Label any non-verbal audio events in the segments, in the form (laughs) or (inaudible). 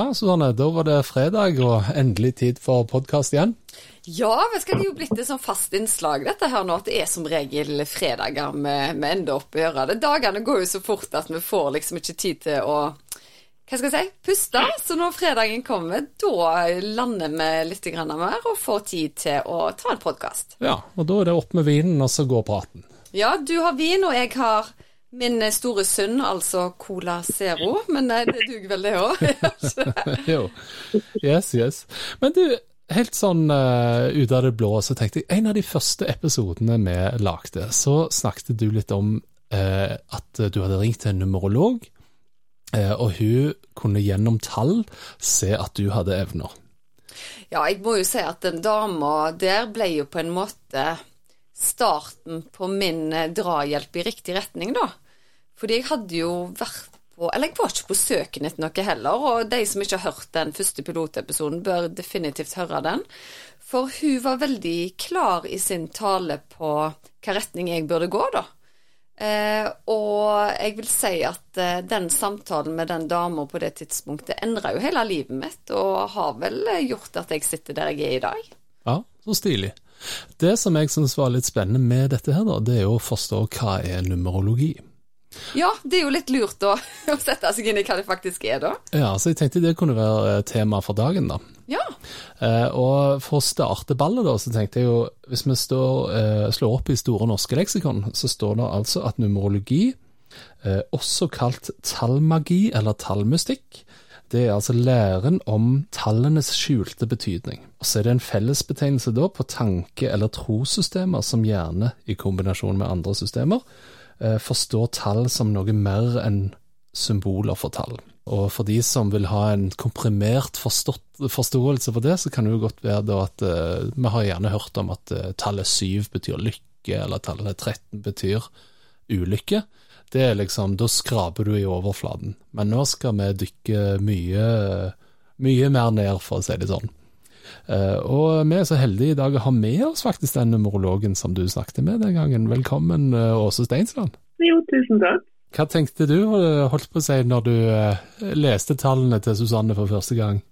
Ja, Susanne, da var det fredag og endelig tid for podkast igjen. Ja, det skal jo blitt et sånn fast innslag dette her nå, at det er som regel fredager vi, vi ender opp gjøre det. Dagene går jo så fort at vi får liksom ikke tid til å hva skal jeg si, puste. Så når fredagen kommer, da lander vi litt mer og får tid til å ta en podkast. Ja, og da er det opp med vinen, og så går praten. Ja, du har vin, og jeg har Min store synd, altså Cola Zero, men nei, det duger vel det òg? (laughs) (laughs) jo. Yes, yes. Men du, helt sånn uh, ut av det blå, så tenkte jeg En av de første episodene vi lagde, så snakket du litt om uh, at du hadde ringt til en numerolog, uh, og hun kunne gjennom tall se at du hadde evner. Ja, jeg må jo si at den dama der ble jo på en måte starten på min eh, drahjelp i riktig retning, da. Fordi jeg hadde jo vært på Eller jeg var ikke på søken etter noe heller, og de som ikke har hørt den første pilotepisoden, bør definitivt høre den. For hun var veldig klar i sin tale på hva retning jeg burde gå, da. Eh, og jeg vil si at eh, den samtalen med den dama på det tidspunktet endra jo hele livet mitt, og har vel gjort at jeg sitter der jeg er i dag. Ja, så stilig. Det som jeg syns var litt spennende med dette, her da, det er jo å forstå hva er numerologi. Ja, det er jo litt lurt å, (laughs) å sette seg inn i hva det faktisk er, da. Ja, så jeg tenkte det kunne være tema for dagen, da. Ja. Eh, og for å starte ballet, da, så tenkte jeg jo Hvis vi står, eh, slår opp i Store norske leksikon, så står det altså at numerologi, eh, også kalt tallmagi eller tallmystikk, det er altså læren om tallenes skjulte betydning. Og så er det en fellesbetegnelse da på tanke- eller trossystemer som gjerne, i kombinasjon med andre systemer, eh, forstår tall som noe mer enn symboler for tall. Og for de som vil ha en komprimert forståelse for det, så kan det jo godt være at uh, vi har gjerne hørt om at uh, tallet syv betyr lykke, eller tallet 13 betyr ulykke. Det er liksom, Da skraper du i overflaten. Men nå skal vi dykke mye, mye mer ned, for å si det sånn. Uh, og vi er så heldige i dag å ha med oss faktisk den numerologen som du snakket med den gangen. Velkommen, uh, Åse Steinsland. Jo, tusen takk. Hva tenkte du, uh, holdt på å si, når du leste tallene til Susanne for første gang?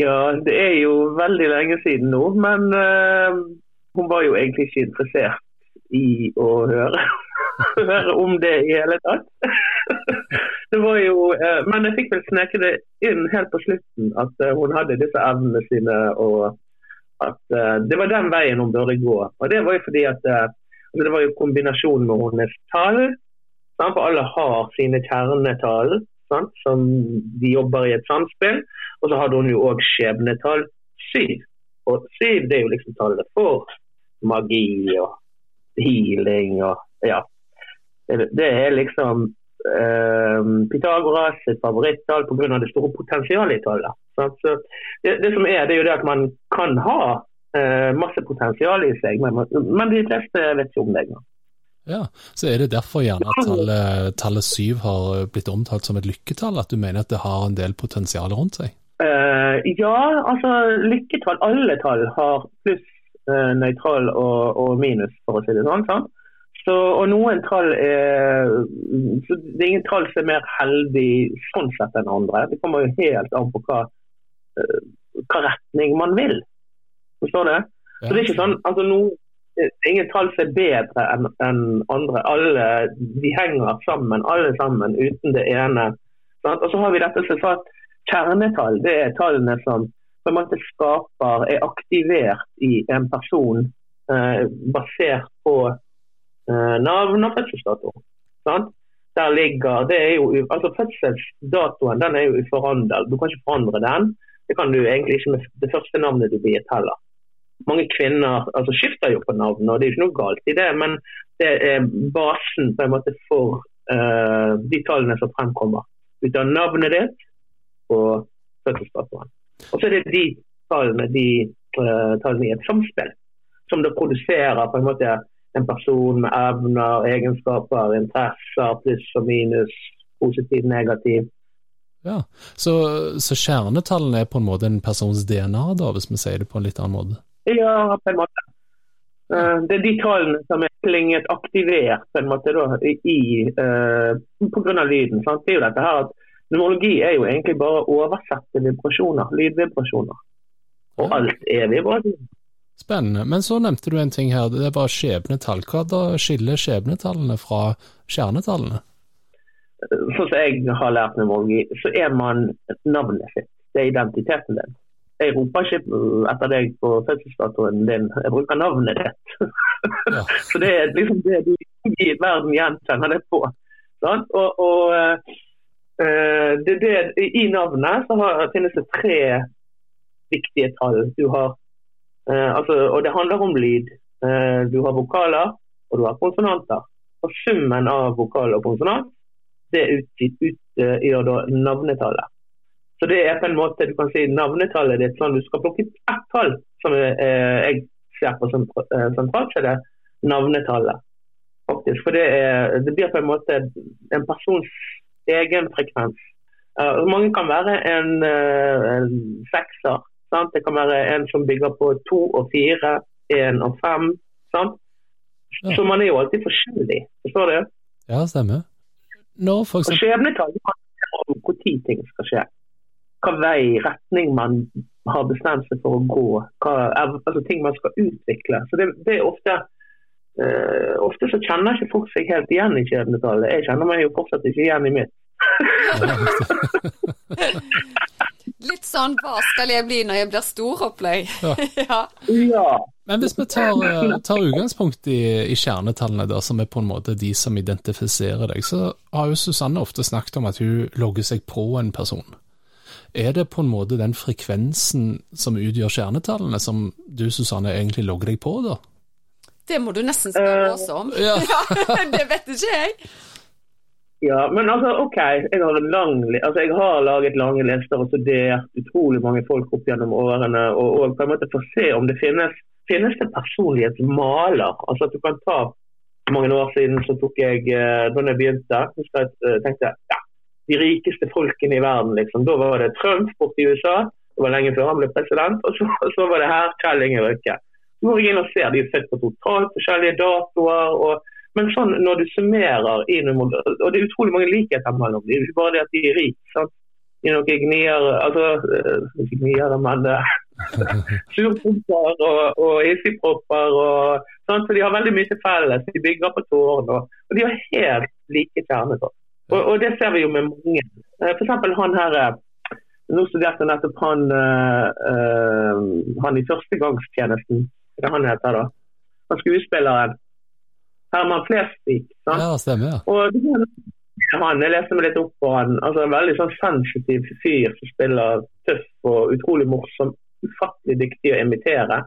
Ja, det er jo veldig lenge siden nå, men hun var jo egentlig ikke interessert i å høre (laughs) høre om det i hele tatt. (laughs) det var jo, eh, Men jeg fikk vel sneke det inn helt på slutten at eh, hun hadde disse evnene sine, og at eh, det var den veien hun burde gå. Og Det var jo fordi at altså det var jo kombinasjonen med hennes tall. For alle har sine kjernetall som de jobber i et samspill. Og så hadde hun jo òg skjebnetall syv. Og syv det er jo liksom tallet for magi og healing og ja, det er liksom eh, Pythagoras sitt favorittall pga. det store potensialet i tallet. Så det, det, som er, det er jo det at man kan ha eh, masse potensial i seg, men, men de fleste vet ikke om det engang. Ja, Så er det derfor gjerne at tallet, tallet syv har blitt omtalt som et lykketall? At du mener at det har en del potensial rundt seg? Uh, ja, altså lykketall, alle tall har pluss, nøytral og, og, minus, for å si det sånn. sånn. Så, og noen tall er Det er ingen tall som er mer heldig sånn sett enn andre. Det kommer jo helt an på hva, eh, hva retning man vil. Forstår du? Så det er ikke sånn, altså no, Ingen tall som er bedre enn en andre. Alle de henger sammen, alle sammen, uten det ene. Sant? Og så har vi dette som sa kjernetall. Det er tallene som på en måte skaper, er aktivert i en person eh, basert på Eh, navn og fødselsdato. Der ligger, det er jo, altså Fødselsdatoen den er jo uforandret. Du kan ikke forandre den. Det kan du egentlig ikke med det første navnet du blir gitt heller. Mange kvinner altså skifter jo på navn, og det er ikke noe galt i det, men det er basen på en måte for uh, de tallene som fremkommer. Ut av navnet ditt, og fødselsdatoen. Og så er det de tallene, de uh, tallene i et samspill, som da produserer på en måte en person med evner, egenskaper, interesser, pluss og minus, positiv, negativ. Ja, Så, så kjernetallene er på en måte en persons DNA, da, hvis vi sier det på en litt annen måte? Ja, på en måte. Uh, det er de tallene som er klinget aktivert på en måte da, i, uh, av lyden. Sant? Det er jo dette her at Numerologi er jo egentlig bare oversette vibrasjoner, lydvibrasjoner. Og alt er vibrasjoner. Spennende. Men så nevnte du en ting her, det var skjebnetall. Hva da skiller skjebnetallene fra kjernetallene? sånn som jeg har lært numerologi, så er man navnet sitt. Det er identiteten din. Jeg roper ikke etter deg på fødselsdatoen din, jeg bruker navnet ditt. Ja. (laughs) så det er liksom det du i verden gjenkjenner det på. Sånn? Og, og uh, det, det, I navnet så har, finnes det tre viktige tall. Du har, uh, altså, og det handler om lyd. Uh, du har vokaler og du har konsonanter. Og summen av vokal og konsonant det utgjør da navnetallet. Så det er på en måte du kan si navnetallet ditt sånn du skal plukke ett tall som eh, jeg ser på som eh, sentralt, så navnetallet. faktisk. For det, er, det blir på en måte en persons egen frekvens. Uh, mange kan være en, uh, en sekser. Sant? Det kan være en som bygger på to og fire, én og fem. Sant? Ja. Så man er jo alltid forskjellig, forstår du? Ja, stemmer. Når for eksempel... Skjebnetall om når ting skal skje. Hva vei, retning man har bestemt seg for å gå. Hva, altså ting man skal utvikle. Så det, det er ofte uh, Ofte så kjenner ikke folk seg helt igjen i skjebnetallet. Jeg kjenner meg jo fortsatt ikke igjen i mitt. (laughs) Litt sånn 'hva skal jeg bli når jeg blir stor'-opplegg. Ja. (laughs) ja. ja. Men hvis vi tar, eh, tar utgangspunkt i, i, kjernetallene, der, som er på en måte de som identifiserer deg, så har jo Susanne ofte snakket om at hun logger seg på en person. Er det på en måte den frekvensen som utgjør kjernetallene, som du Susanne egentlig logger deg på, da? Det må du nesten spørre oss om. (laughs) Ja. det vet ikke jeg. Ja, men altså, OK. Jeg har, lang, altså, jeg har laget lange lister og studert utrolig mange folk opp gjennom årene. Og, og på en måte få se om det finnes finnes det personlighetsmaler. Altså at du kan ta For mange år siden så tok jeg eh, da jeg begynte, så jeg eh, tenkte ja, de rikeste folkene i verden. liksom. Da var det Trump borte i USA, det var lenge før han ble president. Og så, så var det her Kjell Inge Røkke. Går jeg inn og ser de er født på totalt forskjellige datoer. og men sånn når du summerer inn, og det er utrolig mange likheter mellom dem. Er ikke bare det at de er rike. sant? I noen gnier, altså eh, ikke gnier, men (laughs) surpumper og, og hissigpropper. Sånn, så de har veldig mye til felles. De bygger på tårn. Og, og, de har helt like kjerner. Og, og, det ser vi jo med mange. For F.eks. han her eh, Nå studerte nettopp han, uh, han i førstegangstjenesten. Hva han heter da? Han skuespilleren. Herman Flesvig. Ja, stemmer, ja. Og han, jeg leste meg litt opp på han. altså En veldig sånn sensitiv fyr som spiller tøff og utrolig morsom ufattelig dyktig å imitere.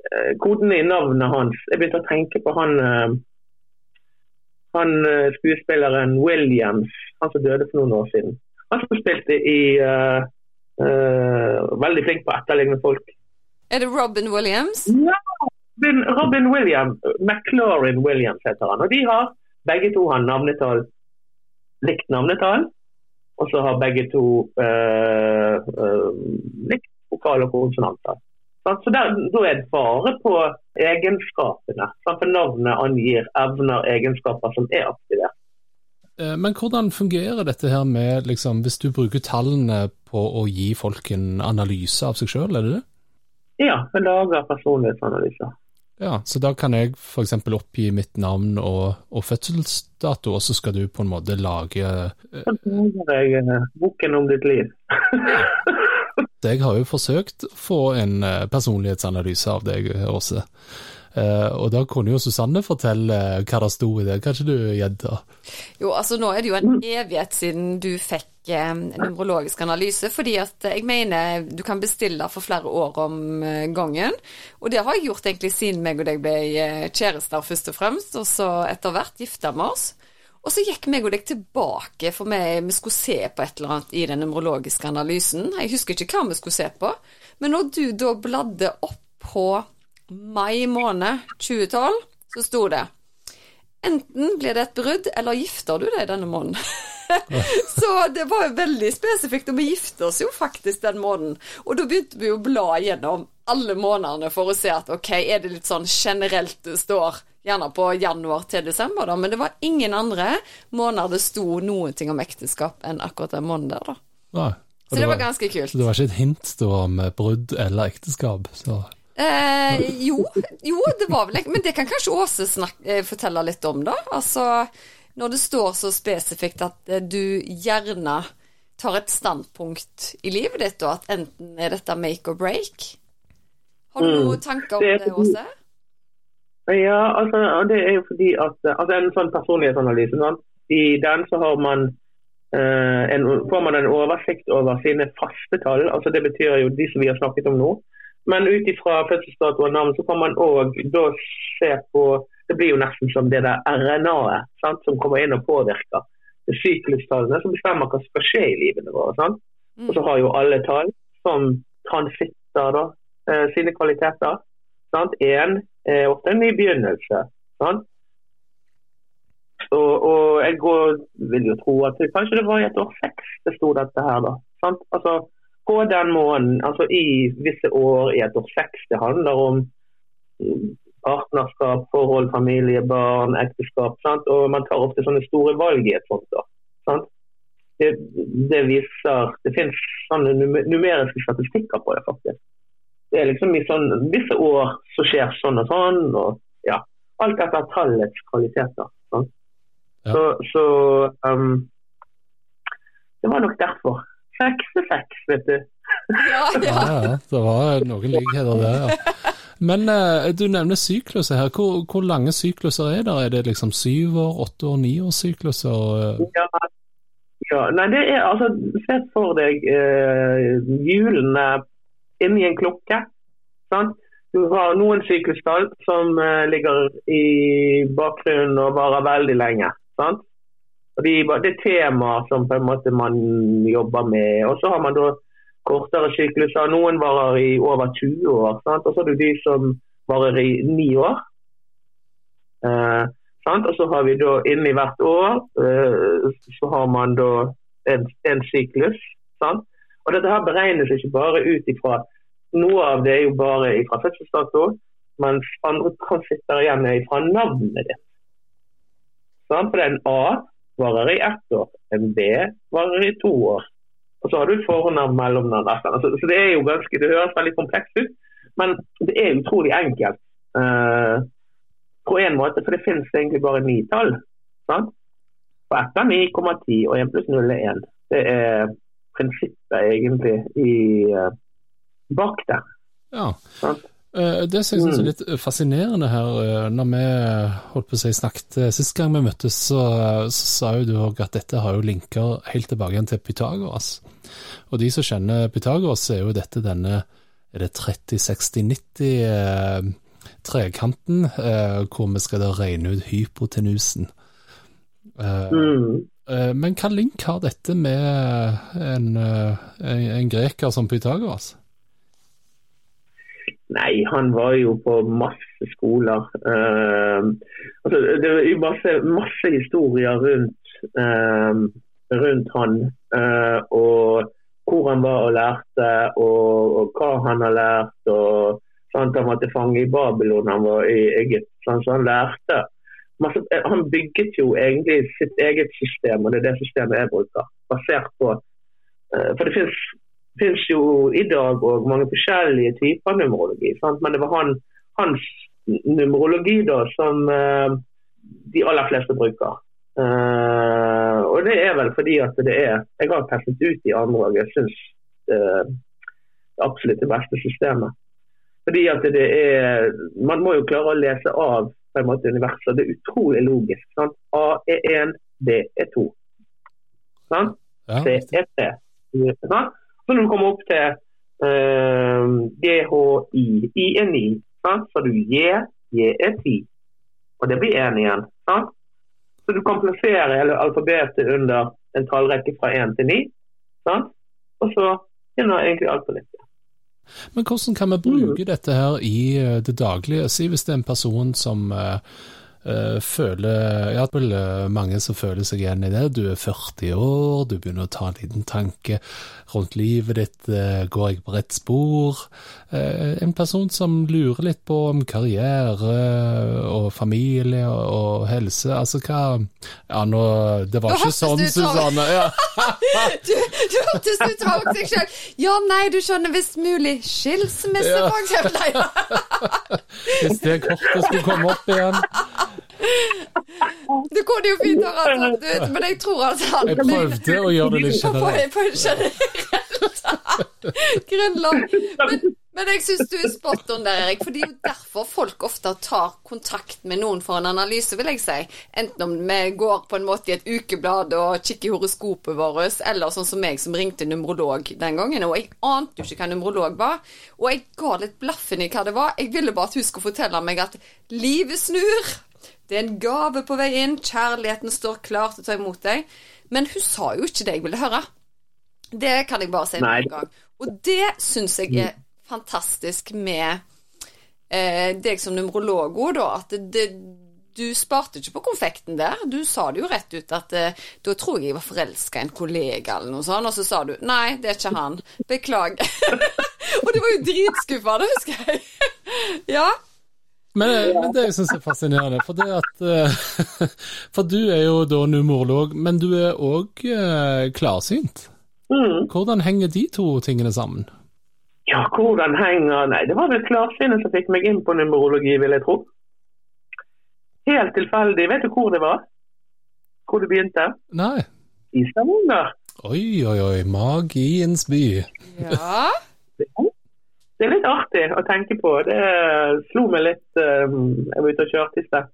Koden Kodene i navnet hans Jeg begynte å tenke på han, eh, han eh, skuespilleren Williams, han som døde for noen år siden. Han som spilte i uh, uh, Veldig flink på å etterligne folk. Er det Robin Williams? Ja! Robin, Robin Williams. McLaurin Williams heter han. Og de har begge to har navnetall, likt navnetall. Og så har begge to uh, likt vokal og konsonanter. Så der, Da er det bare på egenskapene. For navnet angir evner, egenskaper som er aktivert. Eh, men hvordan fungerer dette her med, liksom, hvis du bruker tallene på å gi folk en analyse av seg sjøl, er det det? Ja, vi lager personlighetsanalyser. Ja, Så da kan jeg f.eks. oppgi mitt navn og, og, fødselsdato, og så skal du på en måte lage Så lager jeg eh, boken om ditt liv. (laughs) Jeg har jo forsøkt å få en eh, personlighetsanalyse av deg, Åse. Uh, og da kunne jo Susanne fortelle hva det sto i det. Kan ikke du gjedde? Jo, altså nå er det jo en evighet siden du fikk eh, numerologisk analyse, fordi at jeg mener du kan bestille for flere år om eh, gangen. Og det har jeg gjort egentlig siden meg og deg ble kjærester først og fremst, og så etter hvert gifta med oss. Og så gikk meg og deg tilbake, for vi, vi skulle se på et eller annet i den numerologiske analysen. Jeg husker ikke hva vi skulle se på, men når du da bladde opp på mai måned 2012, så sto det Enten blir det et brudd, eller gifter du deg denne måneden. (laughs) så det var veldig spesifikt, og vi gifter oss jo faktisk den måneden. Og da begynte vi å bla gjennom alle månedene for å se at ok, er det litt sånn generelt det står, gjerne på januar til desember, da, men det var ingen andre måneder det sto noen ting om ekteskap enn akkurat den måneden der, da. Nei. Så det var ganske kult. Så det var ikke et hint da om brudd eller ekteskap? så... Eh, jo, jo, det var vel Men det kan kanskje Åse snak, eh, fortelle litt om, da? Altså, når det står så spesifikt at eh, du gjerne tar et standpunkt i livet ditt, og at enten er dette make or break. Har du mm. noen tanker om det, det Åse? Ja, altså, det er jo fordi at altså En sånn personlighetsanalyse, sånn, i den så har man eh, en, får man en oversikt over sine faste tall. altså Det betyr jo de som vi har snakket om nå. Men ut ifra fødselsdato og navn så kan man òg da se på Det blir jo nesten som det der RNA-et som kommer inn og påvirker det syklustallene som bestemmer hva som skal skje i livene våre. Sant? Mm. Og så har jo alle tall som transitter da, eh, sine kvaliteter. En er ofte en ny begynnelse. Sant? Og, og, jeg går, vil jo tro at kanskje det var i et år seks det sto dette her. da. Sant? Altså, på den måneden, altså i visse år i et år seks. Det handler om mm, partnerskap, forhold, familie, barn, ekteskap. Sant? Og man tar ofte sånne store valg i et sånt år. Sant? Det, det, viser Det finnes sånne numeriske statistikker på det, faktisk. Det er liksom i sånn, visse år så skjer sånn og sånn. og ja, Alt etter tallets kvaliteter. Sant? Ja. Så, så um, det var nok derfor. Seks, vet du. Ja, ja. ja, det var noen likheter der, ja. Men eh, du nevner sykluser her. Hvor, hvor, lange sykluser er det? Er det liksom syv år, åtte år, ni år sykluser? Ja, ja, nei det er altså Se for deg eh, hjulene inni en klokke. Sant? Du har noen syklustall som eh, ligger i bakgrunnen og varer veldig lenge. Sant? De, det er temaer som på en måte man jobber med. Og så har man da kortere sykluser. Noen varer i over 20 år. Sant? Og så har du de som varer i 9 år. Eh, og så har vi da inni hvert år eh, så har man da en, en syklus. Sant? Og dette her beregnes ikke bare ut ifra Noe av det er jo bare fra fødselsdato, mens andre transitter igjen er fra navnet ditt. Sant? For det er en A varer i ett år. En B varer i to år. Og så har du fornavn, mellomnavn, etternavn. Så, så det er jo ganske, det høres veldig komplekst ut, men det er utrolig enkelt. Uh, på en måte, for det finnes egentlig bare ni tall. Sant? Og ett er 9,10, og 1 pluss 0 er 1. Det er prinsippet egentlig i, uh, bak der. Ja. Sant? Eh, det som jeg syns er mm. litt fascinerende her, eh, når vi holdt på å si snakket eh, sist gang vi møttes, så, så sa jo du òg at dette har jo linker helt tilbake igjen til Pythagoras. Og de som kjenner Pythagoras, er jo dette denne er det 30-60-90 eh, trekanten, eh, hvor vi skal da regne ut hypotenusen. Eh, mm. Men hva link har dette med en, en, en greker som Pythagoras? Nei, han var jo på masse skoler. Uh, altså, det er masse, masse historier rundt, uh, rundt han. Uh, og hvor han var og lærte, og, og hva han har lært. og sant, Han var til fange i Babylon, han var i Egypt. Sant, så han lærte. Han bygget jo egentlig sitt eget system, og det er det systemet jeg bruker. Basert på For det finnes finnes jo i dag òg mange forskjellige typer numerologi. Sant? Men det var han, hans numerologi da, som uh, de aller fleste bruker. Uh, og det er vel fordi at det er Jeg har testet ut de andre og jeg syns uh, det er absolutt det beste systemet. Fordi at det er Man må jo klare å lese av på en måte universet. Det er utrolig logisk. Sant? A er 1, B er 2. Sant? Ja. C er 3. Sant? Så når du kommer opp til uh, GHI, I er 9, sant? så har du J, J er 10. Og det blir 1 igjen. Sant? Så du kan plassere hele alfabetet under en tallrekke fra 1 til 9. Sant? Og så begynner egentlig alt på nytt. Men hvordan kan vi bruke dette her i eh, det daglige? Si hvis det er en person som uh, Uh, føler Ja, det er vel uh, mange som føler seg igjen i det. Du er 40 år, du begynner å ta en liten tanke rundt livet ditt. Uh, går jeg på rett spor? en person som lurer litt på om karriere og familie og, og helse. Altså hva Ja, nå Det var ikke sånn, Susanne. Ja. (laughs) du, du hørtes ut som seg sjøl. Ja, nei, du skjønner visst mulig skilsmisse, ja. for eksempel. (laughs) Hvis det kortet skulle komme opp igjen. (laughs) Det kunne jo fint ha vært ut, men jeg tror altså han Jeg prøvde å gjøre det litt generelt. På, på generelt (laughs) grunnlag. Men, men jeg syns du er spot on der, Erik. For det er jo derfor folk ofte tar kontakt med noen for en analyse, vil jeg si. Enten om vi går på en måte i et ukeblad og kikker i horoskopet vårt, eller sånn som meg som ringte numerolog den gangen. Og jeg ante jo ikke hva numerolog var. Og jeg ga litt blaffen i hva det var. Jeg ville bare at hun skulle fortelle meg at livet snur. Det er en gave på vei inn. Kjærligheten står klar til å ta imot deg. Men hun sa jo ikke det jeg ville høre. Det kan jeg bare si med en gang. Og det syns jeg er fantastisk med eh, deg som numerolog òg, da. At det, det, du sparte ikke på konfekten der. Du sa det jo rett ut at eh, da tror jeg jeg var forelska i en kollega eller noe sånt, og så sa du nei, det er ikke han. Beklager. (laughs) og det var jo dritskuffende, husker jeg. (laughs) ja. Men, men, det jeg syns er fascinerende, for det at eh, (laughs) For du er jo da numorolog, men du er òg eh, klarsynt. Mm. Hvordan henger de to tingene sammen? Ja, hvordan henger Nei, det var vel klarsynet som fikk meg inn på numerologi, vil jeg tro. Helt tilfeldig. Vet du hvor det var? Hvor det begynte? Nei. I Stavanger. Oi, oi, oi. Magiens by. Ja (laughs) det er litt artig å tenke på. Det slo meg litt um, Jeg var ute og kjørte i sted.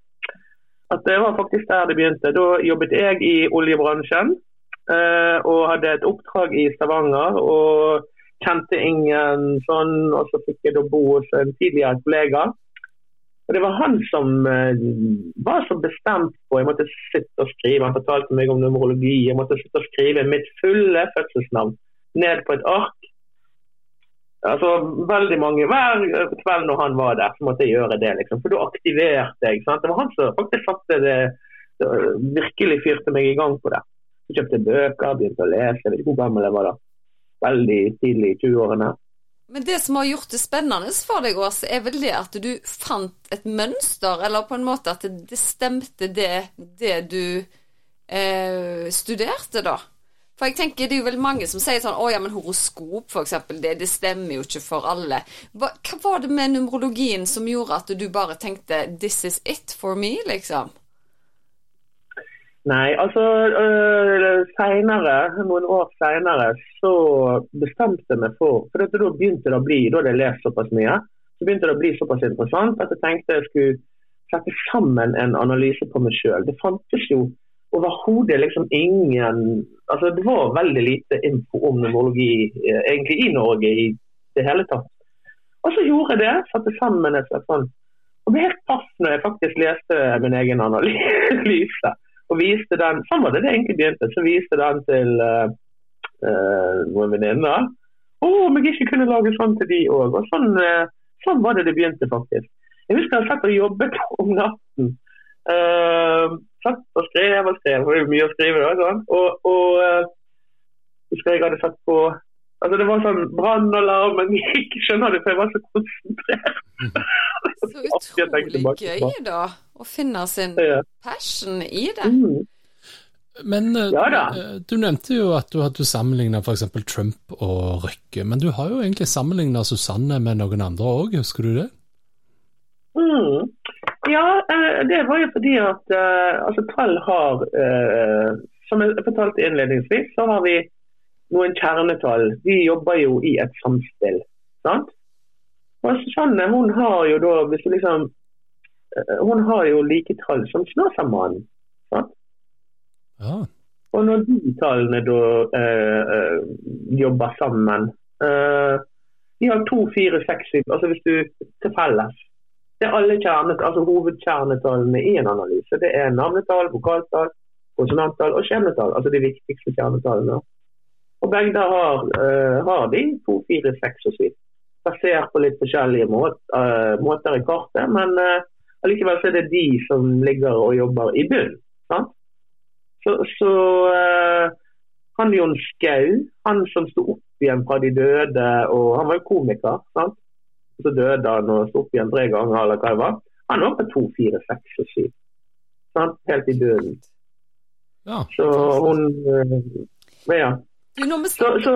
At det var faktisk der det begynte. Da jobbet jeg i oljebransjen uh, og hadde et oppdrag i Stavanger. og kjente ingen sånn, og så fikk jeg da bo hos en tidligere kollega. Og Det var han som uh, var så bestemt på Jeg måtte sitte og skrive. Han fortalte meg om numerologi. Jeg måtte sitte og skrive mitt fulle fødselsnavn ned på et ark. Altså, veldig mange, Hver kveld når han var der, så måtte jeg gjøre det. liksom, For da aktiverte jeg. sant? Det var han som faktisk satte det, det virkelig fyrte meg i gang på det. Jeg kjøpte bøker, begynte å lese. Jeg vet ikke hvor gammel jeg var da. Veldig tidlig i 20-årene. Men det som har gjort det spennende for deg, Ås, er vel det at du fant et mønster, eller på en måte at det stemte det, det du eh, studerte, da? For jeg tenker Det er jo vel mange som sier sånn Å ja, men horoskop, f.eks., det, det stemmer jo ikke for alle. Hva, hva, var det med numerologien som gjorde at du bare tenkte 'this is it for me', liksom? Nei, altså øh, senere, Noen år seinere så bestemte jeg meg for For da begynte det å bli, da hadde jeg lest såpass mye, så begynte det å bli såpass interessant at jeg tenkte jeg skulle sette sammen en analyse på meg sjøl. Det fantes jo overhodet liksom ingen altså Det var veldig lite info om numerologi eh, egentlig i Norge i det hele tatt. Og så gjorde jeg det. Satte sammen et sånn og ble helt pass når jeg faktisk leste min egen analyse. Og viste den, Sånn var det det egentlig begynte. Så viste den til uh, uh, noen venninner. Å, om jeg ikke kunne lage sånn til de òg. Og sånn, uh, sånn, var det det begynte, faktisk. Jeg husker jeg satt og jobbet om natten Uh, satt og skrev og skrev, det var mye å skrive. da, sånn. Og, og uh, husker jeg hadde satt på Altså Det var sånn brannalarm, men jeg ikke skjønner det, for jeg var så konsentrert. (laughs) Så utrolig gøy, da. Å finne sin passion i det. Mm. Men ja, du, du nevnte jo at du hadde sammenligna f.eks. Trump og Røkke. Men du har jo egentlig sammenligna Susanne med noen andre òg, husker du det? Mm. Ja, eh, det var jo fordi at uh, altså, tall har uh, Som jeg fortalte innledningsvis, så har vi noen kjernetall. Vi jobber jo i et samspill. sant? Og Susanne hun har jo da hvis du liksom Hun har jo like tall som Snåsamannen. sant? Ja. Og når de tallene da jobber sammen De har to, fire, seks Altså hvis du til felles det er alle kjernet, altså hovedkjernetallene i en analyse. Det er navnetall, vokaltall, konsonanttall og skjebnetall. Altså de viktigste kjernetallene. Og begge har, uh, har de 2, 4, 6 og syv. Basert på litt forskjellige måter, uh, måter i kartet, men uh, allikevel er det de som ligger og jobber i bunnen. Så, så han Jon Skau, han som sto opp igjen fra de døde, og han var jo komiker. sant? Så døde han og sto opp igjen tre ganger, eller hva det var. Han var på 2, 4, 6 og 7. Sant? Helt i døden. Ja. Så hun Ja. Du, når vi Så, så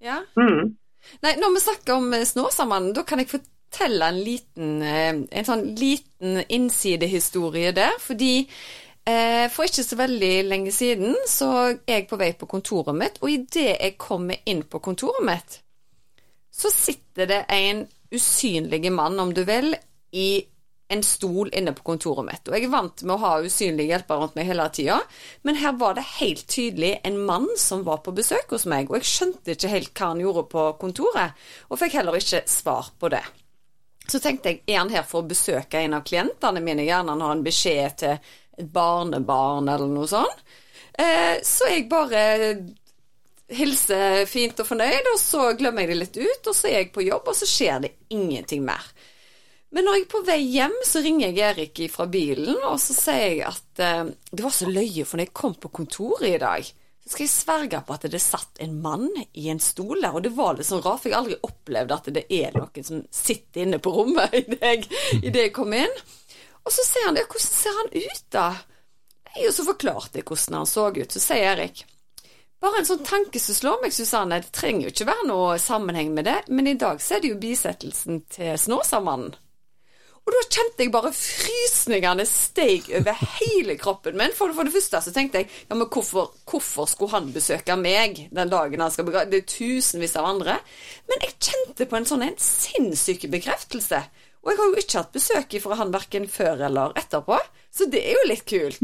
ja? mm. Nei, når vi snakker om eh, Snåsamannen, da kan jeg fortelle en liten, eh, en sånn liten innsidehistorie der. Fordi eh, for ikke så veldig lenge siden så er jeg på vei på kontoret mitt, og idet jeg kommer inn på kontoret mitt, så sitter det en usynlig mann, om du vil, i en stol inne på kontoret mitt. Og jeg er vant med å ha usynlige hjelpere rundt meg hele tida, men her var det helt tydelig en mann som var på besøk hos meg, og jeg skjønte ikke helt hva han gjorde på kontoret, og fikk heller ikke svar på det. Så tenkte jeg, er han her for å besøke en av klientene mine, gjerne han har en beskjed til et barnebarn eller noe sånt. Eh, så jeg bare hilser fint og fornøyd, og så glemmer jeg det litt ut, og så er jeg på jobb, og så skjer det ingenting mer. Men når jeg er på vei hjem, så ringer jeg Erik fra bilen, og så sier jeg at eh, det var så løye, for når jeg kom på kontoret i dag, så skal jeg sverge på at det satt en mann i en stol der, og det var litt sånn rart, for jeg har aldri opplevd at det er noen som sitter inne på rommet (laughs) idet jeg, i det jeg kom inn. Og så ser han ja, hvordan ser han ut, da? Og så forklarte jeg hvordan han så ut. Så sier Erik bare en sånn tanke som slår meg, Susanne, det trenger jo ikke være noe sammenheng med det, men i dag så er det jo bisettelsen til Snåsamannen. Og da kjente jeg bare frysningene steg over hele kroppen min. For, for det første så tenkte jeg ja, men hvorfor, hvorfor, skulle han besøke meg den dagen han skal begrave Det er tusenvis av andre. Men jeg kjente på en sånn en sinnssyk bekreftelse. Og jeg har jo ikke hatt besøk fra han verken før eller etterpå, så det er jo litt kult.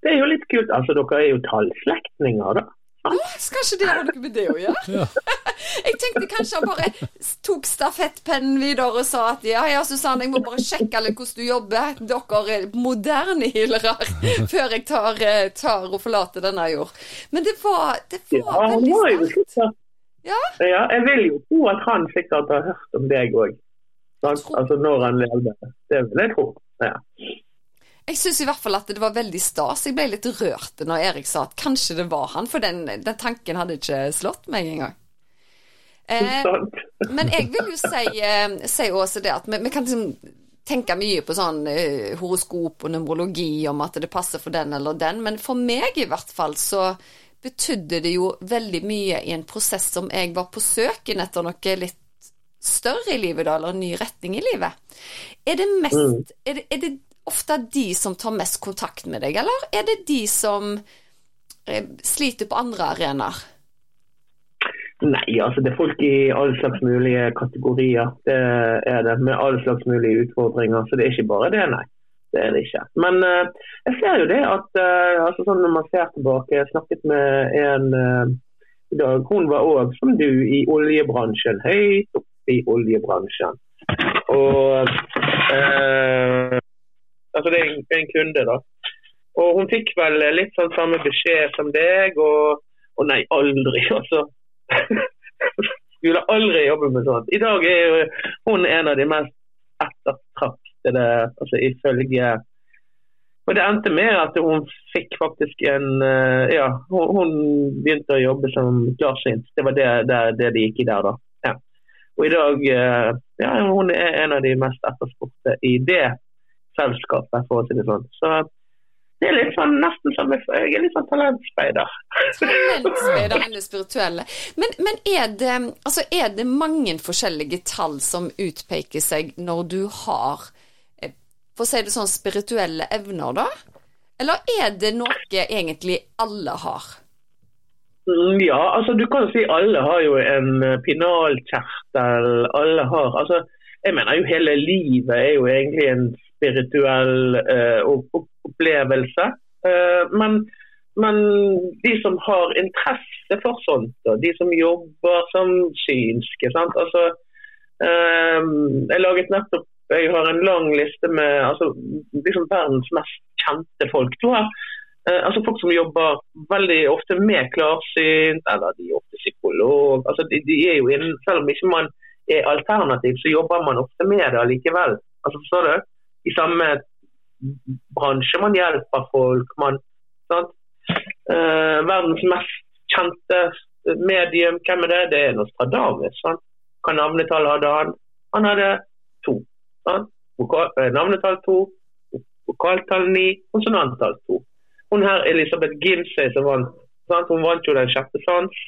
Det er jo litt kult. Altså, dere er jo tallslektninger, da. Ja, kanskje det har noe med det å gjøre? Ja. (laughs) Jeg tenkte kanskje han bare tok stafettpennen videre og sa at ja, ja, Susanne, jeg må bare sjekke litt hvordan du jobber. Dere er moderne healere (laughs) før jeg tar, eh, tar, og forlater denne jord. Men det var, det var Ja, veldig sterkt. Ja. ja, Jeg vil jo tro at han sikkert har hørt om deg òg. Altså når han levde. Det vil jeg tro. Ja. Jeg syns i hvert fall at det var veldig stas. Jeg ble litt rørt når Erik sa at kanskje det var han, for den, den tanken hadde ikke slått meg engang. Eh, men jeg vil jo si, eh, si også det at vi, vi kan liksom tenke mye på sånn eh, horoskop og numerologi om at det passer for den eller den, men for meg i hvert fall så betydde det jo veldig mye i en prosess som jeg var på søken etter noe litt større i livet, da, eller en ny retning i livet. Er det mest Mm. er, det, er det ofte de som tar mest kontakt med deg, eller er det de som eh, sliter på andre arenaer? Nei, altså det er folk i alle slags mulige kategorier. Det er det, med alle slags mulige utfordringer. Så det er ikke bare det, nei. Det er det ikke. Men uh, jeg ser jo det at uh, altså sånn når man ser tilbake Jeg snakket med en i dag. Hun var òg, som du, i oljebransjen. Høyt oppe i oljebransjen. Og Altså det er en, kunde, da. Og hun fikk vel litt sånn samme beskjed som deg, og, og nei, aldri, altså. (laughs) Skulle aldri jobbe med sånt. I dag er jo hun en av de mest ettertraktede, altså ifølge Og det endte med at hun fikk faktisk en eh, Ja, hun, hun begynte å jobbe som klarsynt. Det var det, det, det de gikk i der, da. Ja. Og i dag eh, Ja, hun er en av de mest etterspurte i det selskapet, for å si det sånn. Så det er litt sånn nesten som jeg er litt sånn talentspeider. Talentspeider enn det spirituelle. Men, men er, det, altså er det mange forskjellige tall som utpeker seg når du har, eh, for å si det sånn, spirituelle evner, da? Eller er det noe egentlig alle har? Mm, Ja, altså du kan si alle har jo en eh, pinalkjertel. Alle har altså, Jeg mener jo hele livet er jo egentlig en spirituell eh, opp- opp- opplevelse. Eh, men, men de som har interesse for sånt, og de som jobber som synske? Altså, Ehm, jeg laget nettopp Jeg har en lang liste med altså, liksom verdens mest kjente folk. Eh, altså Folk som jobber veldig ofte med klarsynt, eller de er ofte psykolog. altså de, de er jo innen, Selv om ikke man er alternativ, så jobber man ofte med det allikevel. Altså Forstår du? I samme bransje. Man hjelper folk. man? Eh, verdens mest kjente medium, hvem er det? Det er Nostradamus. Sant? Hva navnetall hadde han? Han hadde to. Sant? Vokal, navnetall to, vokaltall ni, konsonanttall to. Hun her, Elisabeth Ginsey, som vant, sant? hun vant jo Den sjette sans.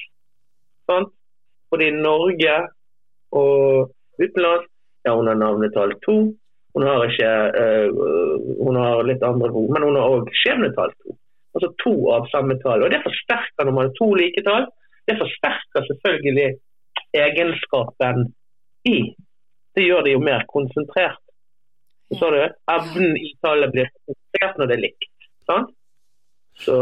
Sant? Både i Norge og utenlands. Ja, hun har navnetall to. Hun har ikke uh, hun har litt andre behov, men hun har òg skjebnetall to. Altså to av samme tall. Og Det forsterker når man har to like tall. Det forsterker selvfølgelig egenskapen i. Det gjør det jo mer konsentrert. Så du, Evnen i tallet blir konsentrert når det er likt. Sant? Så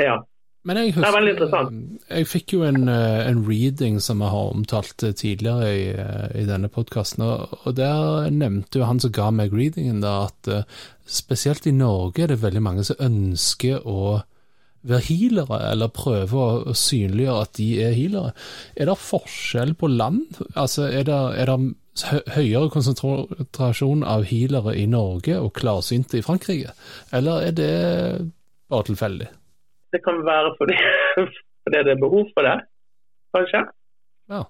ja. Men jeg husker, det er veldig interessant. Jeg fikk jo en, eh, en reading som vi har omtalt eh, tidligere i, eh, i denne podkasten, og, der nevnte jo han som ga meg readingen, da, at spesielt i Norge er det veldig mange som ønsker å være healere, eller prøve å synliggjøre at de er healere. Er det forskjell på land? Altså, er det, er det høyere konsentrasjon av healere i Norge og klarsynte i Frankrike, eller er det bare tilfeldig? Det kan være fordi, fordi det er behov for det, kanskje. Ja.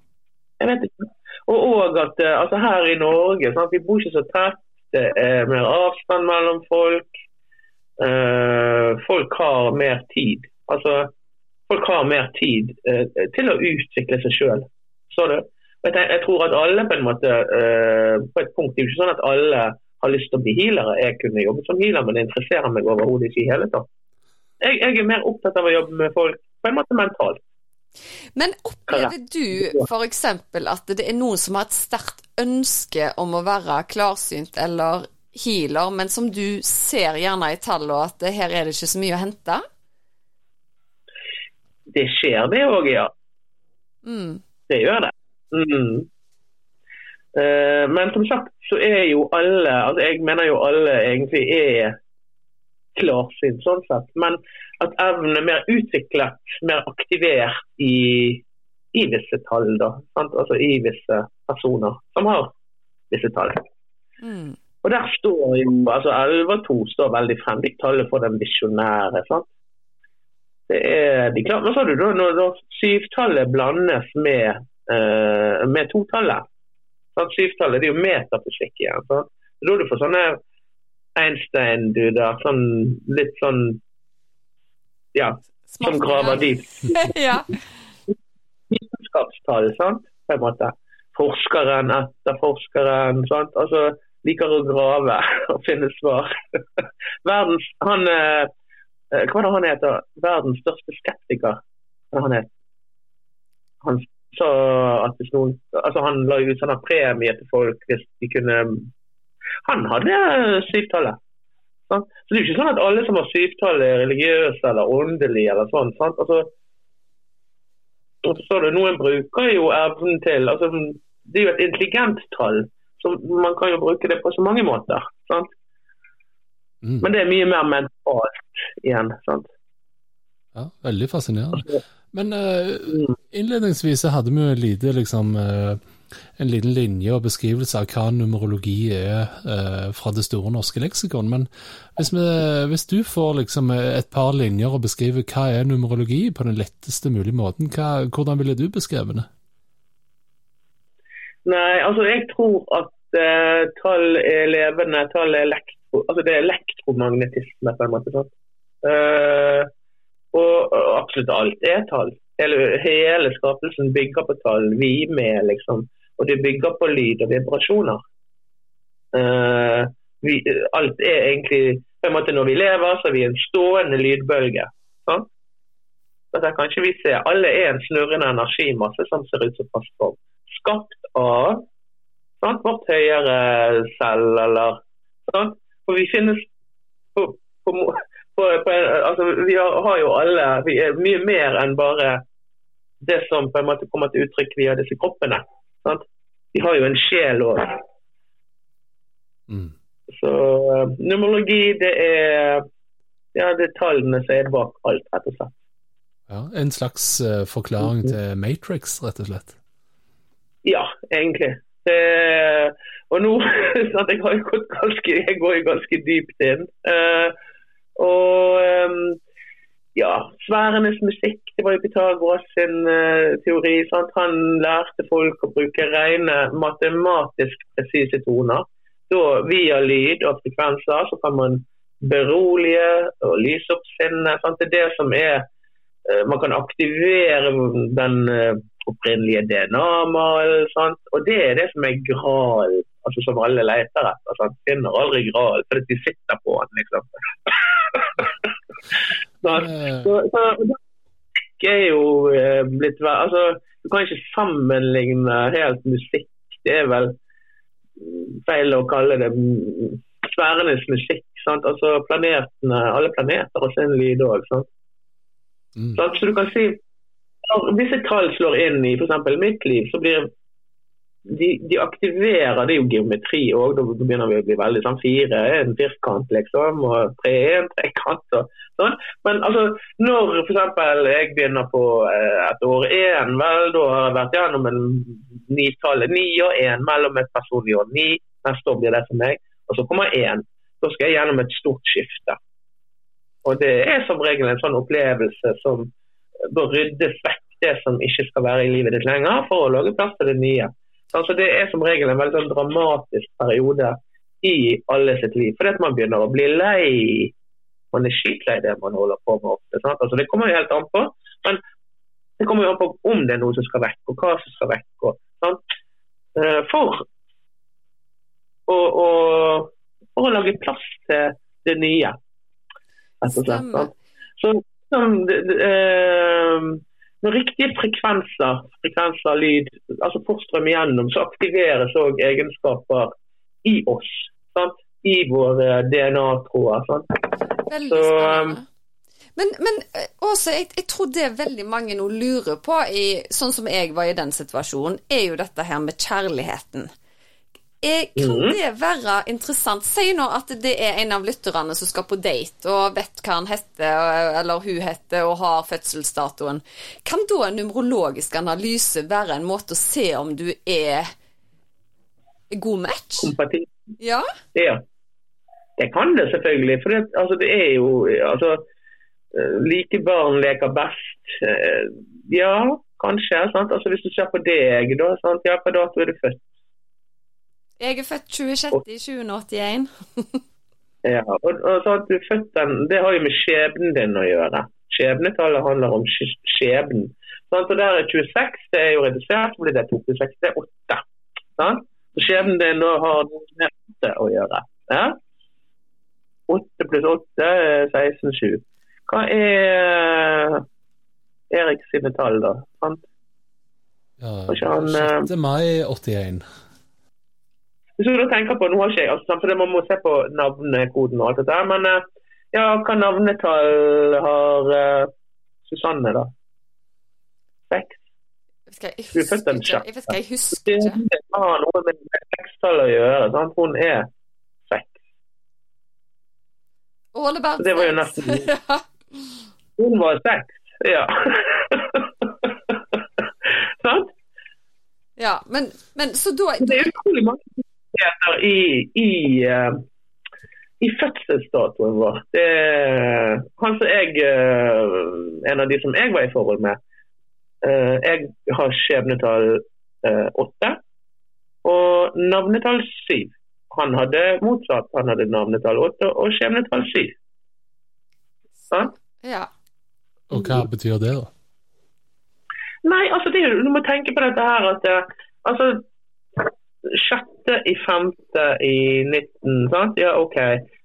Jeg vet ikke. Og også at eh, altså her i Norge, sant, vi bor ikke så tett. Det er mer avstand mellom folk. Uh, folk har mer tid. Altså, folk har mer tid uh, til å utvikle seg sjøl. Jeg, jeg, tror at alle på en måte uh, på et punkt, Det er jo ikke sånn at alle har lyst til å bli healere. Jeg kunne jobbet som healer, men det interesserer meg overhodet ikke i hele tatt jeg, jeg, er mer opptatt av å jobbe med folk på en måte mentalt. Men opplever du f.eks. at det er noen som har et sterkt ønske om å være klarsynt eller healer, men som du ser gjerne i tallene at her er det ikke så mye å hente? Det skjer det òg, ja. Mm. Det gjør det. Mm. Uh, men som sagt så er jo alle, altså jeg mener jo alle egentlig er klarsynt sånn sett. Men at evnen er mer utviklet, mer aktivert i, i visse tall. da, sant? Altså i visse personer som har visse tall. Mm. Og der står jo, altså 11 og 2 står veldig frem. De tallene for den visjonære. sant? Det er de klart, Men så har du da når, når syvtallet blandes med, uh, med totallet. Syvtallet det er jo metafysikk igjen. sant? Da du får sånne Einstein-duder. Sånn litt sånn Ja, som graver dypt. (laughs) ja. Vitenskapstall, sant, på en måte. Forskeren etter forskeren. sant, altså liker å grave og finne svar. (laughs) Verdens, han, eh, Hva var det han heter? Verdens største skeptiker. Hva han het han? sa at hvis noen altså Han la ut sånne premie til folk hvis de kunne han hadde syvtallet. Så det er jo ikke sånn at alle som har syvtall er religiøse eller åndelige eller sånn. sant? Altså, forstår du, Noen bruker jo evnen til altså, Det er jo et intelligent tall, så man kan jo bruke det på så mange måter. sant? Mm. Men det er mye mer mentalt igjen. sant? Ja, veldig fascinerende. Men uh, innledningsvis hadde vi lite liksom uh, en liten linje og beskrivelse av hva numerologi er eh, fra Det store norske leksikon. Men hvis, vi, hvis, du får liksom et par linjer og beskriver hva er numerologi på den letteste mulige måten, hva, hvordan ville du beskrevet det? Nei, altså jeg tror at uh, tall er levende. Tall er elektro, altså det er elektromagnetisme, på en måte. sånn. Uh, og absolutt alt er tall. Hele, hele skapelsen bygger på tall. Vi med, liksom. Og det bygger på lyd og vibrasjoner. Uh, vi, alt er egentlig på en måte Når vi lever, så er vi en stående lydbølge. Så Dette kan ikke vi se. Alle er en snurrende energimasse som ser ut som fast form. Skapt av sant? vårt høyere selv, eller sant? For vi finnes på, på, på, altså, Vi har, har, jo alle Vi er mye mer enn bare det som på en måte kommer til uttrykk via disse kroppene. Sant? de har jo en sjel òg. Mm. Så eh, numerologi, det er ja, det er tallene som er bak alt, rett og slett. Ja, En slags uh, forklaring til Matrix, rett og slett? Ja, egentlig. Det, og nå (laughs) sant, jeg, har gått ganske, jeg går ganske dypt inn. Uh, og eh, ja, sfærenes musikk, det var jo Pythagoras sin uh, teori. Sant? Han lærte folk å bruke rene matematisk presise toner. Da via lyd og frekvenser så kan man berolige og lyse opp sinnet. Det er det som er uh, Man kan aktivere den uh, opprinnelige DNA-malen. Og det er det som er gralen, altså som alle leter etter. Sant? Finner aldri gralen fordi de sitter på den, liksom. (laughs) så, så, så, er jo eh, blitt altså, Du kan ikke sammenligne helt musikk. Det er vel feil å kalle det sfærenes musikk. Sant? Altså planetene, Alle planeter har sin lyd òg. Mm. Så du kan si Hvis et tall slår inn i f.eks. mitt liv, så blir de, de, aktiverer det er jo geometri òg. Da begynner vi å bli veldig sånn fire er en firkant, liksom, og tre er en trekant. og sånn. Men altså, når f.eks. jeg begynner på eh, et år én, vel, da har jeg vært gjennom en nitallet ni og én mellom et personlig år ni. Neste år blir det for meg. Og så kommer én. Da skal jeg gjennom et stort skifte. Og Det er som regel en sånn opplevelse som bør ryddes vekk det som ikke skal være i livet ditt lenger, for å lage plass til det nye. Altså Det er som regel en veldig sånn dramatisk periode i alle sitt liv. Fordi at man begynner å bli lei. Man er skitlei det man holder på med ofte. Altså Det kommer jo helt an på. Men det kommer jo an på om det er noe som skal vekk, og hva som skal vekk. Og, sant? Eh, for å, å å lage plass til det nye. Stemmer. Så sånn, eh, når riktige frekvenser, frekvenser lyd, altså får strømme igjennom, så aktiveres òg egenskaper i oss. Sant? I våre DNA-tråder. Veldig så, spennende. Men, men også, jeg, jeg, tror det veldig mange nå lurer på, i, sånn som jeg var i den situasjonen, er jo dette her med kjærligheten. Eh, kan mm. det være interessant? Si nå at det er en av lytterne som skal på date og vet hva han heter, eller hun heter, og har fødselsdatoen. Kan da en numerologisk analyse være en måte å se om du er god match? Kompatibel. Ja? ja. Det kan det selvfølgelig. For det, altså, det er jo altså, eh, Like barn leker best. Eh, ja, kanskje. Sant? Altså, hvis du ser på deg, da. Sant? Ja, hva dato er du født? Jeg er født 26. i 2081. (laughs) ja, og, og så at du er født den, Det har jo med skjebnen din å gjøre. Skjebnetallet handler om skjebnen. Sånn, så der er 26, det er jo redusert, så blir det 26, det er 8. Sånn? Så skjebnen din nå har med 8 å gjøre. Ja? 8 pluss 8 er 16, 7. Hva er Erik sine tall, da? Sant? Ja, 6. mai 81. Hvis du tenker på, nå har ikke jeg, altså, for Man må se på navnekoden og alt dette, men eh, ja, hva navnetall har uh, Susanne, da? Seks? Skal jeg huske? Skal jeg huske ikke? Det har noe med sekstall å gjøre. Sant? Hun er seks. Åle Bernt Det var jo nesten (laughs) Hun var seks, ja. (laughs) Sant? Ja, men, men så da Det er utrolig mange ulikheter i, i, uh, i fødselsdatoen vår. Det, han som jeg, uh, En av de som jeg var i forhold med, uh, jeg har skjebnetall åtte og navnetall syv. Han hadde motsatt. Han hadde navnetall åtte og skjebnetall syv. Sånn? Ja. Og hva betyr det, da? Nei, altså det, Du må tenke på dette her at altså, sjette i femte i 19, sant? Ja, OK.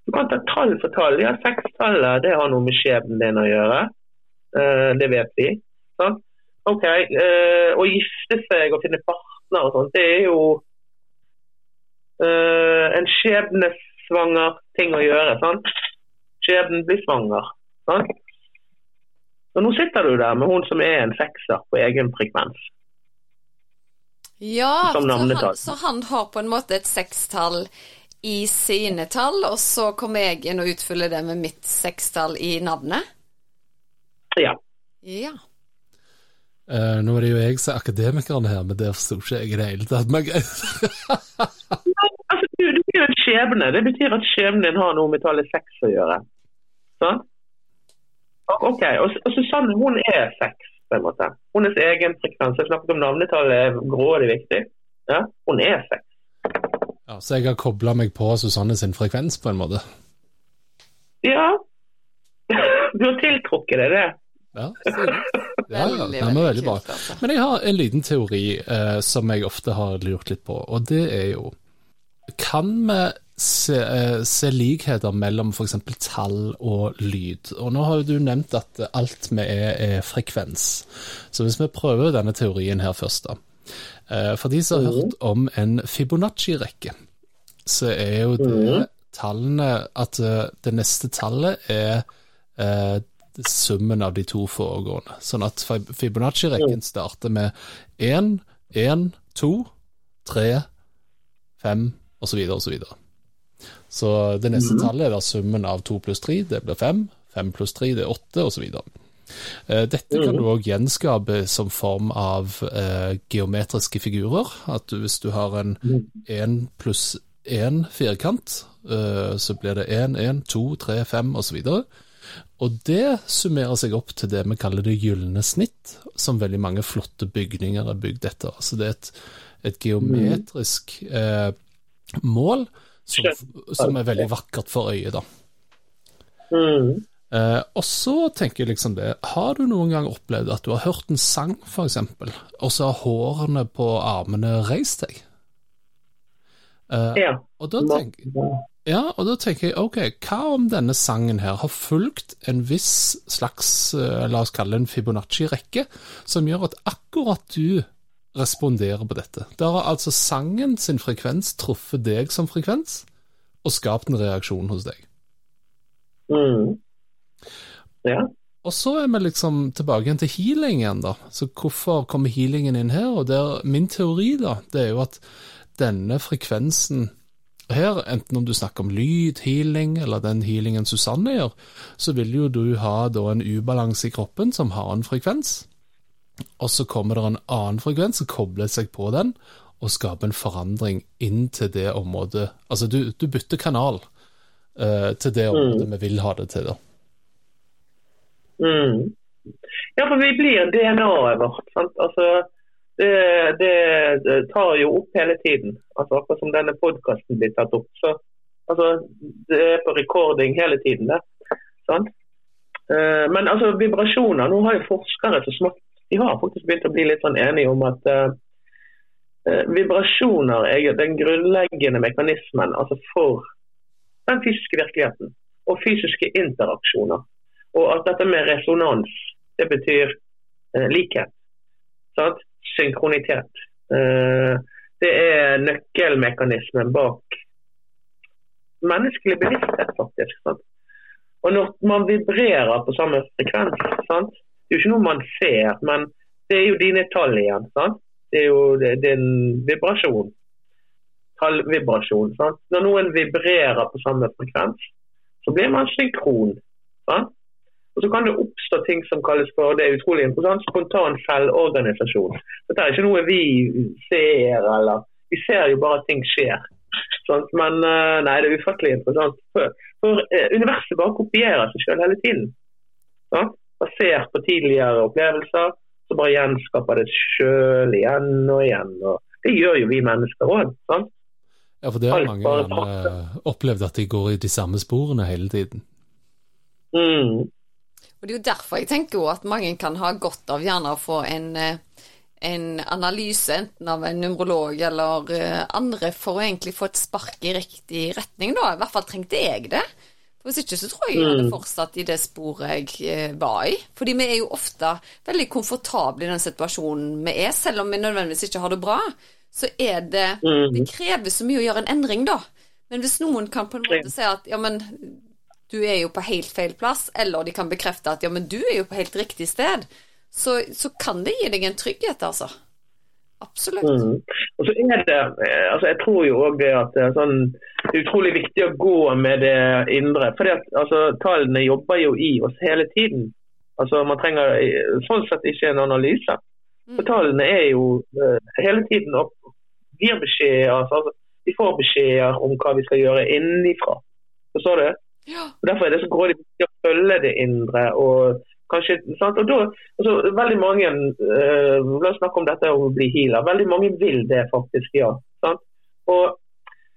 Du kan ta tall for tall. Ja, sekstallet det har noe med skjebnen din å gjøre. Uh, det vet vi. Sant? OK. Uh, å gifte seg og finne partner og sånt, det er jo uh, en skjebnesvanger ting å gjøre. sant? Skjebnen blir svanger. sant? Og nå sitter du der med hun som er en sekser på egen frekvens. Ja, som så han, så han har på en måte et sekstall i sine tall, og så kommer jeg inn og utfyller det med mitt sekstall i navnet? Ja. Ja. Uh, nå er det jo jeg som er akademikeren her, men det forsto ikke jeg i det hele tatt. Men greit. (laughs) Altså, du, du er jo en skjebne. Det betyr at skjebnen din har noe med tallet seks å gjøre. Sånn? Ok, og, og Susanne hun er seks, på en måte. Hennes egen frekvens. Jeg snakket om navnetallet grådig viktig. Ja, hun er seks. Ja, så jeg har kobla meg på Susanne sin frekvens, på en måte. Ja. Du har tiltrukket deg det. Ja, ja, ja. Det er veldig bra. altså. Men jeg har en liten teori eh, som jeg ofte har lurt litt på, og det er jo Kan vi se, eh, se likheter mellom f.eks. tall og lyd? Og nå har jo du nevnt at alt vi er, er frekvens. Så hvis vi prøver denne teorien her først, da. Eh, for de som har hørt om en Fibonacci-rekke, så er jo det tallene At eh, det neste tallet er eh, summen av de to foregående. Sånn at Fibonacci-rekken starter med 1, 1, 2, 3, 5 osv. osv. Så så det neste tallet er da summen av 2 pluss 3, det blir 5. 5 pluss 3, det er 8, osv. Eh, Dette kan du òg gjenskape som form av eh, geometriske figurer. At du, hvis du har en 1 pluss 1 firkant, eh, så blir det 1, 1, 2, 3, 5 osv. Og det summerer seg opp til det vi kaller det gylne snitt, som veldig mange flotte bygninger er bygd etter. Så det er et, et geometrisk eh, mål som, som er veldig vakkert for øyet, da. Mm. Eh, og så tenker jeg liksom det, har du noen gang opplevd at du har hørt en sang, eksempel, og så har hårene på armene reist deg? Eh, Ja. og da tenker ja, og da tenker jeg, ok, hva om denne sangen her har fulgt en viss slags, eh, la oss kalle det en Fibonacci-rekke, som gjør at akkurat du responderer på dette. Der har altså sangen sin frekvens truffet deg som frekvens, og skapt en reaksjon hos deg. Mm. Ja. Og så er vi liksom tilbake igjen til healing igjen, da. Så hvorfor kommer healingen inn her? Og der, min teori, da, det er jo at denne frekvensen her, enten om du snakker om lyd, healing, eller den healingen Susanne gjør, så vil jo du ha da en ubalanse i kroppen som har en frekvens. Og så kommer det en annen frekvens som kobler seg på den, og skaper en forandring inn til det området Altså, du, du bytter kanal uh, til det området vi vil ha det til, da. Mm. Ja, for vi blir DNA-et vårt. Sant? Altså, det, det, det tar jo opp hele tiden. Altså, akkurat som denne podkasten blir tatt opp. Så, altså, det er på recording hele tiden. Det, sant? Uh, men altså, vibrasjoner Nå har jo forskere så smått de har faktisk begynt å bli litt sånn enige om at eh, vibrasjoner er den grunnleggende mekanismen altså for den fysiske virkeligheten og fysiske interaksjoner. Og at dette med resonans, det betyr uh, likhet. Sant? Synkronitet. Uh, det er nøkkelmekanismen bak menneskelig bevissthet, faktisk. Sant? Og når man vibrerer på samme frekvens, sant? Det er jo ikke noe man ser, men det er jo dine tall igjen. Sant? Det er jo en vibrasjon. Tallvibrasjon. Sant? Når noen vibrerer på samme frekvens, så blir man synkron. Sant? Og så kan det oppstå ting som kalles for det er utrolig interessant, spontan selvorganisasjon. Dette er ikke noe vi ser, eller Vi ser jo bare at ting skjer. Sant? Men eh, nei, det er ufattelig interessant. For, for eh, universet bare kopierer seg selv hele tiden. Sant? Basert på tidligere opplevelser, så bare gjenskaper det sjøl igjen og igjen. Og det gjør jo vi mennesker òg. Ja, for det har mange gjerne opplevd at de går i de samme sporene hele tiden. Mm. Og Det er jo derfor jeg tenker at mange kan ha godt av gjerne å få en, eh, en analyse, enten av en numerolog eller eh, andre, for å egentlig få et spark i riktig retning, da. I hvert fall trengte jeg det. Hvis ikke så tror jeg jeg hadde fortsatt i det sporet jeg eh, var i. Fordi vi er jo ofte veldig komfortable i den situasjonen vi er, selv om vi nødvendigvis ikke har det bra. Så er det Det krever så mye å gjøre en endring, da. Men hvis noen kan på en måte si at ja, men du er jo på helt feil plass, eller de kan bekrefte at ja, men du er jo på helt riktig sted, så, så kan det gi deg en trygghet, altså. Absolutt. Mm. Og så er det, eh, altså Jeg tror jo òg det at det er, sånn, det er utrolig viktig å gå med det indre. For altså, tallene jobber jo i oss hele tiden. Altså Man trenger eh, sånn sett ikke en analyse. For Mm. Tallene er jo uh, hele tiden opp, gir beskjeder. Altså, de får beskjeder om hva vi skal gjøre innenfra. Forstår du? Ja. Og Derfor er det så grådig viktig å følge det indre. og kanskje, sant? Og da, altså, veldig mange, eh, La oss snakke om dette å bli healer. Veldig mange vil det faktisk, ja. Og,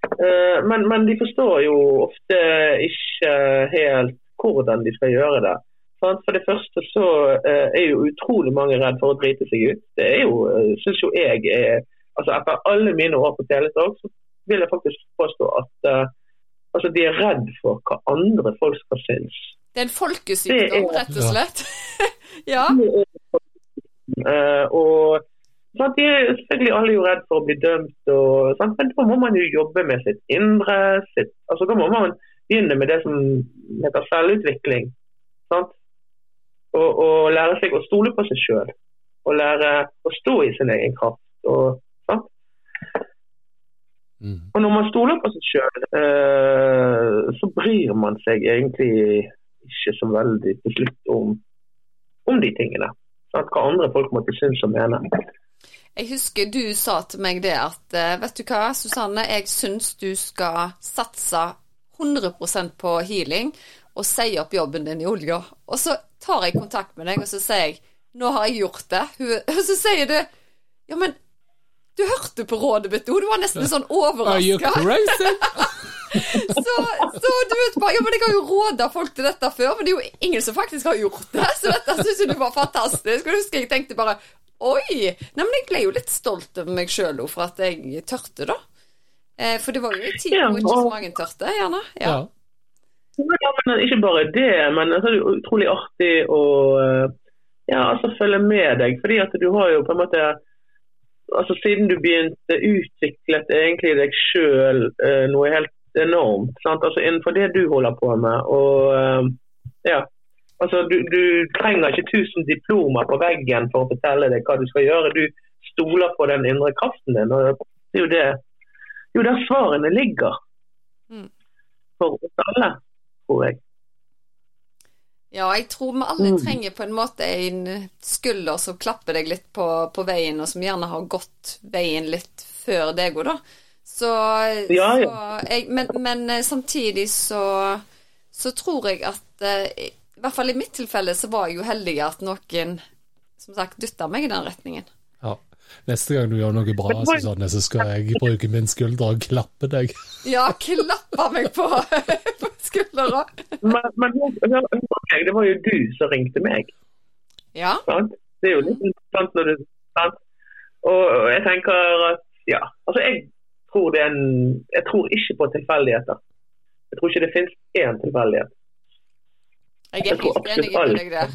eh, men, men de forstår jo ofte ikke helt hvordan de skal gjøre det. Sant? For det første så eh, er jo utrolig mange redd for å drite seg ut. Det er jo, synes syns jo jeg er altså Etter alle mine år på Teletalk så vil jeg faktisk påstå at eh, altså, de er redd for hva andre folk skal synes. Det er en folkesykdom, er- rett og slett. (laughs) ja. Uh, og sant, De er selvfølgelig alle jo redd for å bli dømt, og, sant, men da må man jo jobbe med sitt indre. Sitt, altså Da må man begynne med det som heter selvutvikling. Sant? Og, og lære seg å stole på seg sjøl. Og lære å stå i sin egen kraft. Og, sant? Mm. og når man stoler på seg sjøl, så bryr man seg egentlig ikke så veldig til slutt om, om de tingene. Sant? Hva andre folk måtte synes og mene. Jeg husker du sa til meg det at eh, vet du hva, Susanne, jeg syns du skal satse 100% på healing og si opp jobben din i olja. Og så tar jeg kontakt med deg og så sier jeg nå har jeg gjort det. (laughs) Og så sier du ja, men du hørte på rådet mitt, du var nesten sånn Are you overraska. crazy? (laughs) Så, så du vet bare, ja, men Jeg har jo råda folk til dette før, men det er jo ingen som faktisk har gjort det. Så dette syns jeg var fantastisk. Og jeg husker jeg tenkte bare Oi! Nei, men jeg ble jo litt stolt over meg sjøl for at jeg tørte, da. Eh, for det var jo en tid hvor ikke så mange tørte, gjerne. Ja. Ja. Men ikke bare det, men altså, det er utrolig artig å eh, ja, altså, følge med deg. fordi at du har jo på en måte altså Siden du begynte, utviklet egentlig deg sjøl eh, noe helt enormt. sant? Altså Innenfor det du holder på med. og eh, ja, altså du, du trenger ikke 1000 diplomer på veggen for å fortelle deg hva du skal gjøre. Du stoler på den indre kraften din. og Det er jo det, jo der svarene ligger. Mm. For oss alle, tror jeg. ja, jeg tror vi alle Mm. trenger på en måte en skulder som klapper deg litt på, på veien, og som gjerne har gått veien litt før deg òg, da. Så, Ja, ja. så jeg, men, men eh, samtidig så, så tror jeg at eh, I hvert fall i mitt tilfelle så var jeg jo heldig at noen som sagt dytta meg i den retningen. Ja. Neste gang du gjør noe bra, Susanne, så skal jeg bruke min skulder og klappe deg. Ja, klappe meg på, (laughs) på skuldra. Men, men det var jo du som ringte meg. Ja. Det er jo litt interessant når du sant? Og jeg tenker at ja, altså jeg tror det en Jeg tror ikke på tilfeldigheter. Jeg tror ikke det finnes én tilfeldighet. Jeg er helt enig i med deg der.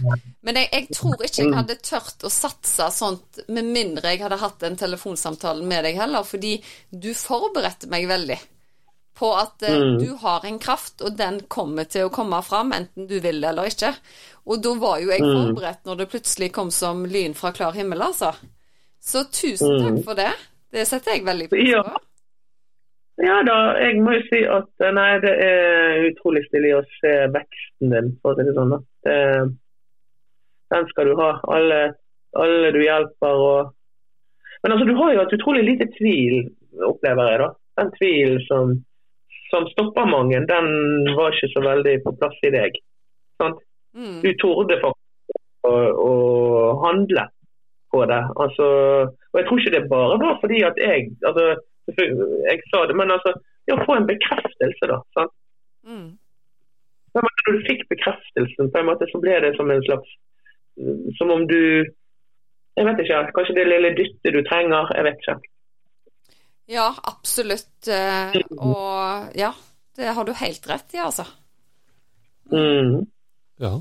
Men jeg, jeg tror ikke jeg hadde tørt å satse sånt med mindre jeg hadde hatt den telefonsamtalen med deg heller, fordi du forberedte meg veldig på at eh, Mm. du har en kraft, og den kommer til å komme fram, enten du vil det eller ikke. Og da var jo jeg Mm. forberedt når det plutselig kom som lyn fra klar himmel, altså. Så tusen takk Mm. for det. Det setter jeg veldig pris på. Ja da, jeg må jo si at eh, nei, det er utrolig stilig å se veksten din, for å si det sånn. Det, den skal du ha. Alle, alle du hjelper og Men altså, du har jo hatt utrolig lite tvil, opplever jeg. da. Den tvilen som, som stopper mange, den var ikke så veldig på plass i deg. Sant? Mm. Du torde faktisk å, å handle på det. Altså, og jeg tror ikke det bare var fordi at jeg altså, (laughs) jeg sa det, men altså, det å få en bekreftelse, da. Sant? Mm. Når du fikk bekreftelsen, på en måte, så ble det som en slags Som om du Jeg vet ikke. Kanskje det lille dyttet du trenger. Jeg vet ikke. Ja, absolutt. eh, Og ja, det har du helt rett i, altså. Mm. Ja.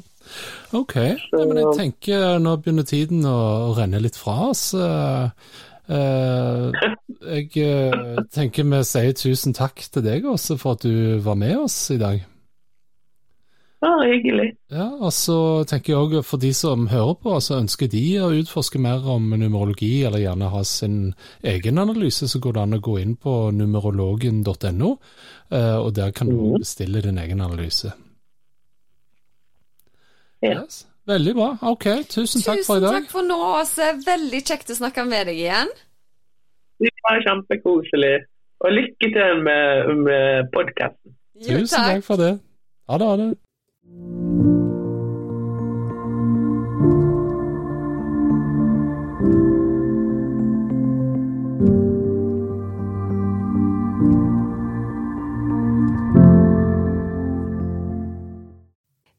OK. Nei, men jeg tenker nå begynner tiden å, å renne litt fra oss. Eh, jeg eh, tenker vi sier tusen takk til deg også for at du var med oss i dag. Bare hyggelig. Ja, og så tenker jeg også for de som hører på, altså ønsker de å utforske mer om numerologi, eller gjerne ha sin egen analyse, så går det an å gå inn på numerologen.no, eh, og der kan du Mhm. bestille din egen analyse. Ja. Yes. Veldig bra. Ok, tusen takk for i dag. Tusen takk for nå, Åse. Veldig kjekt å snakke med deg igjen. Det var kjempekoselig. Og lykke til med, med podkasten. Tusen takk for det. Ha det, ha det.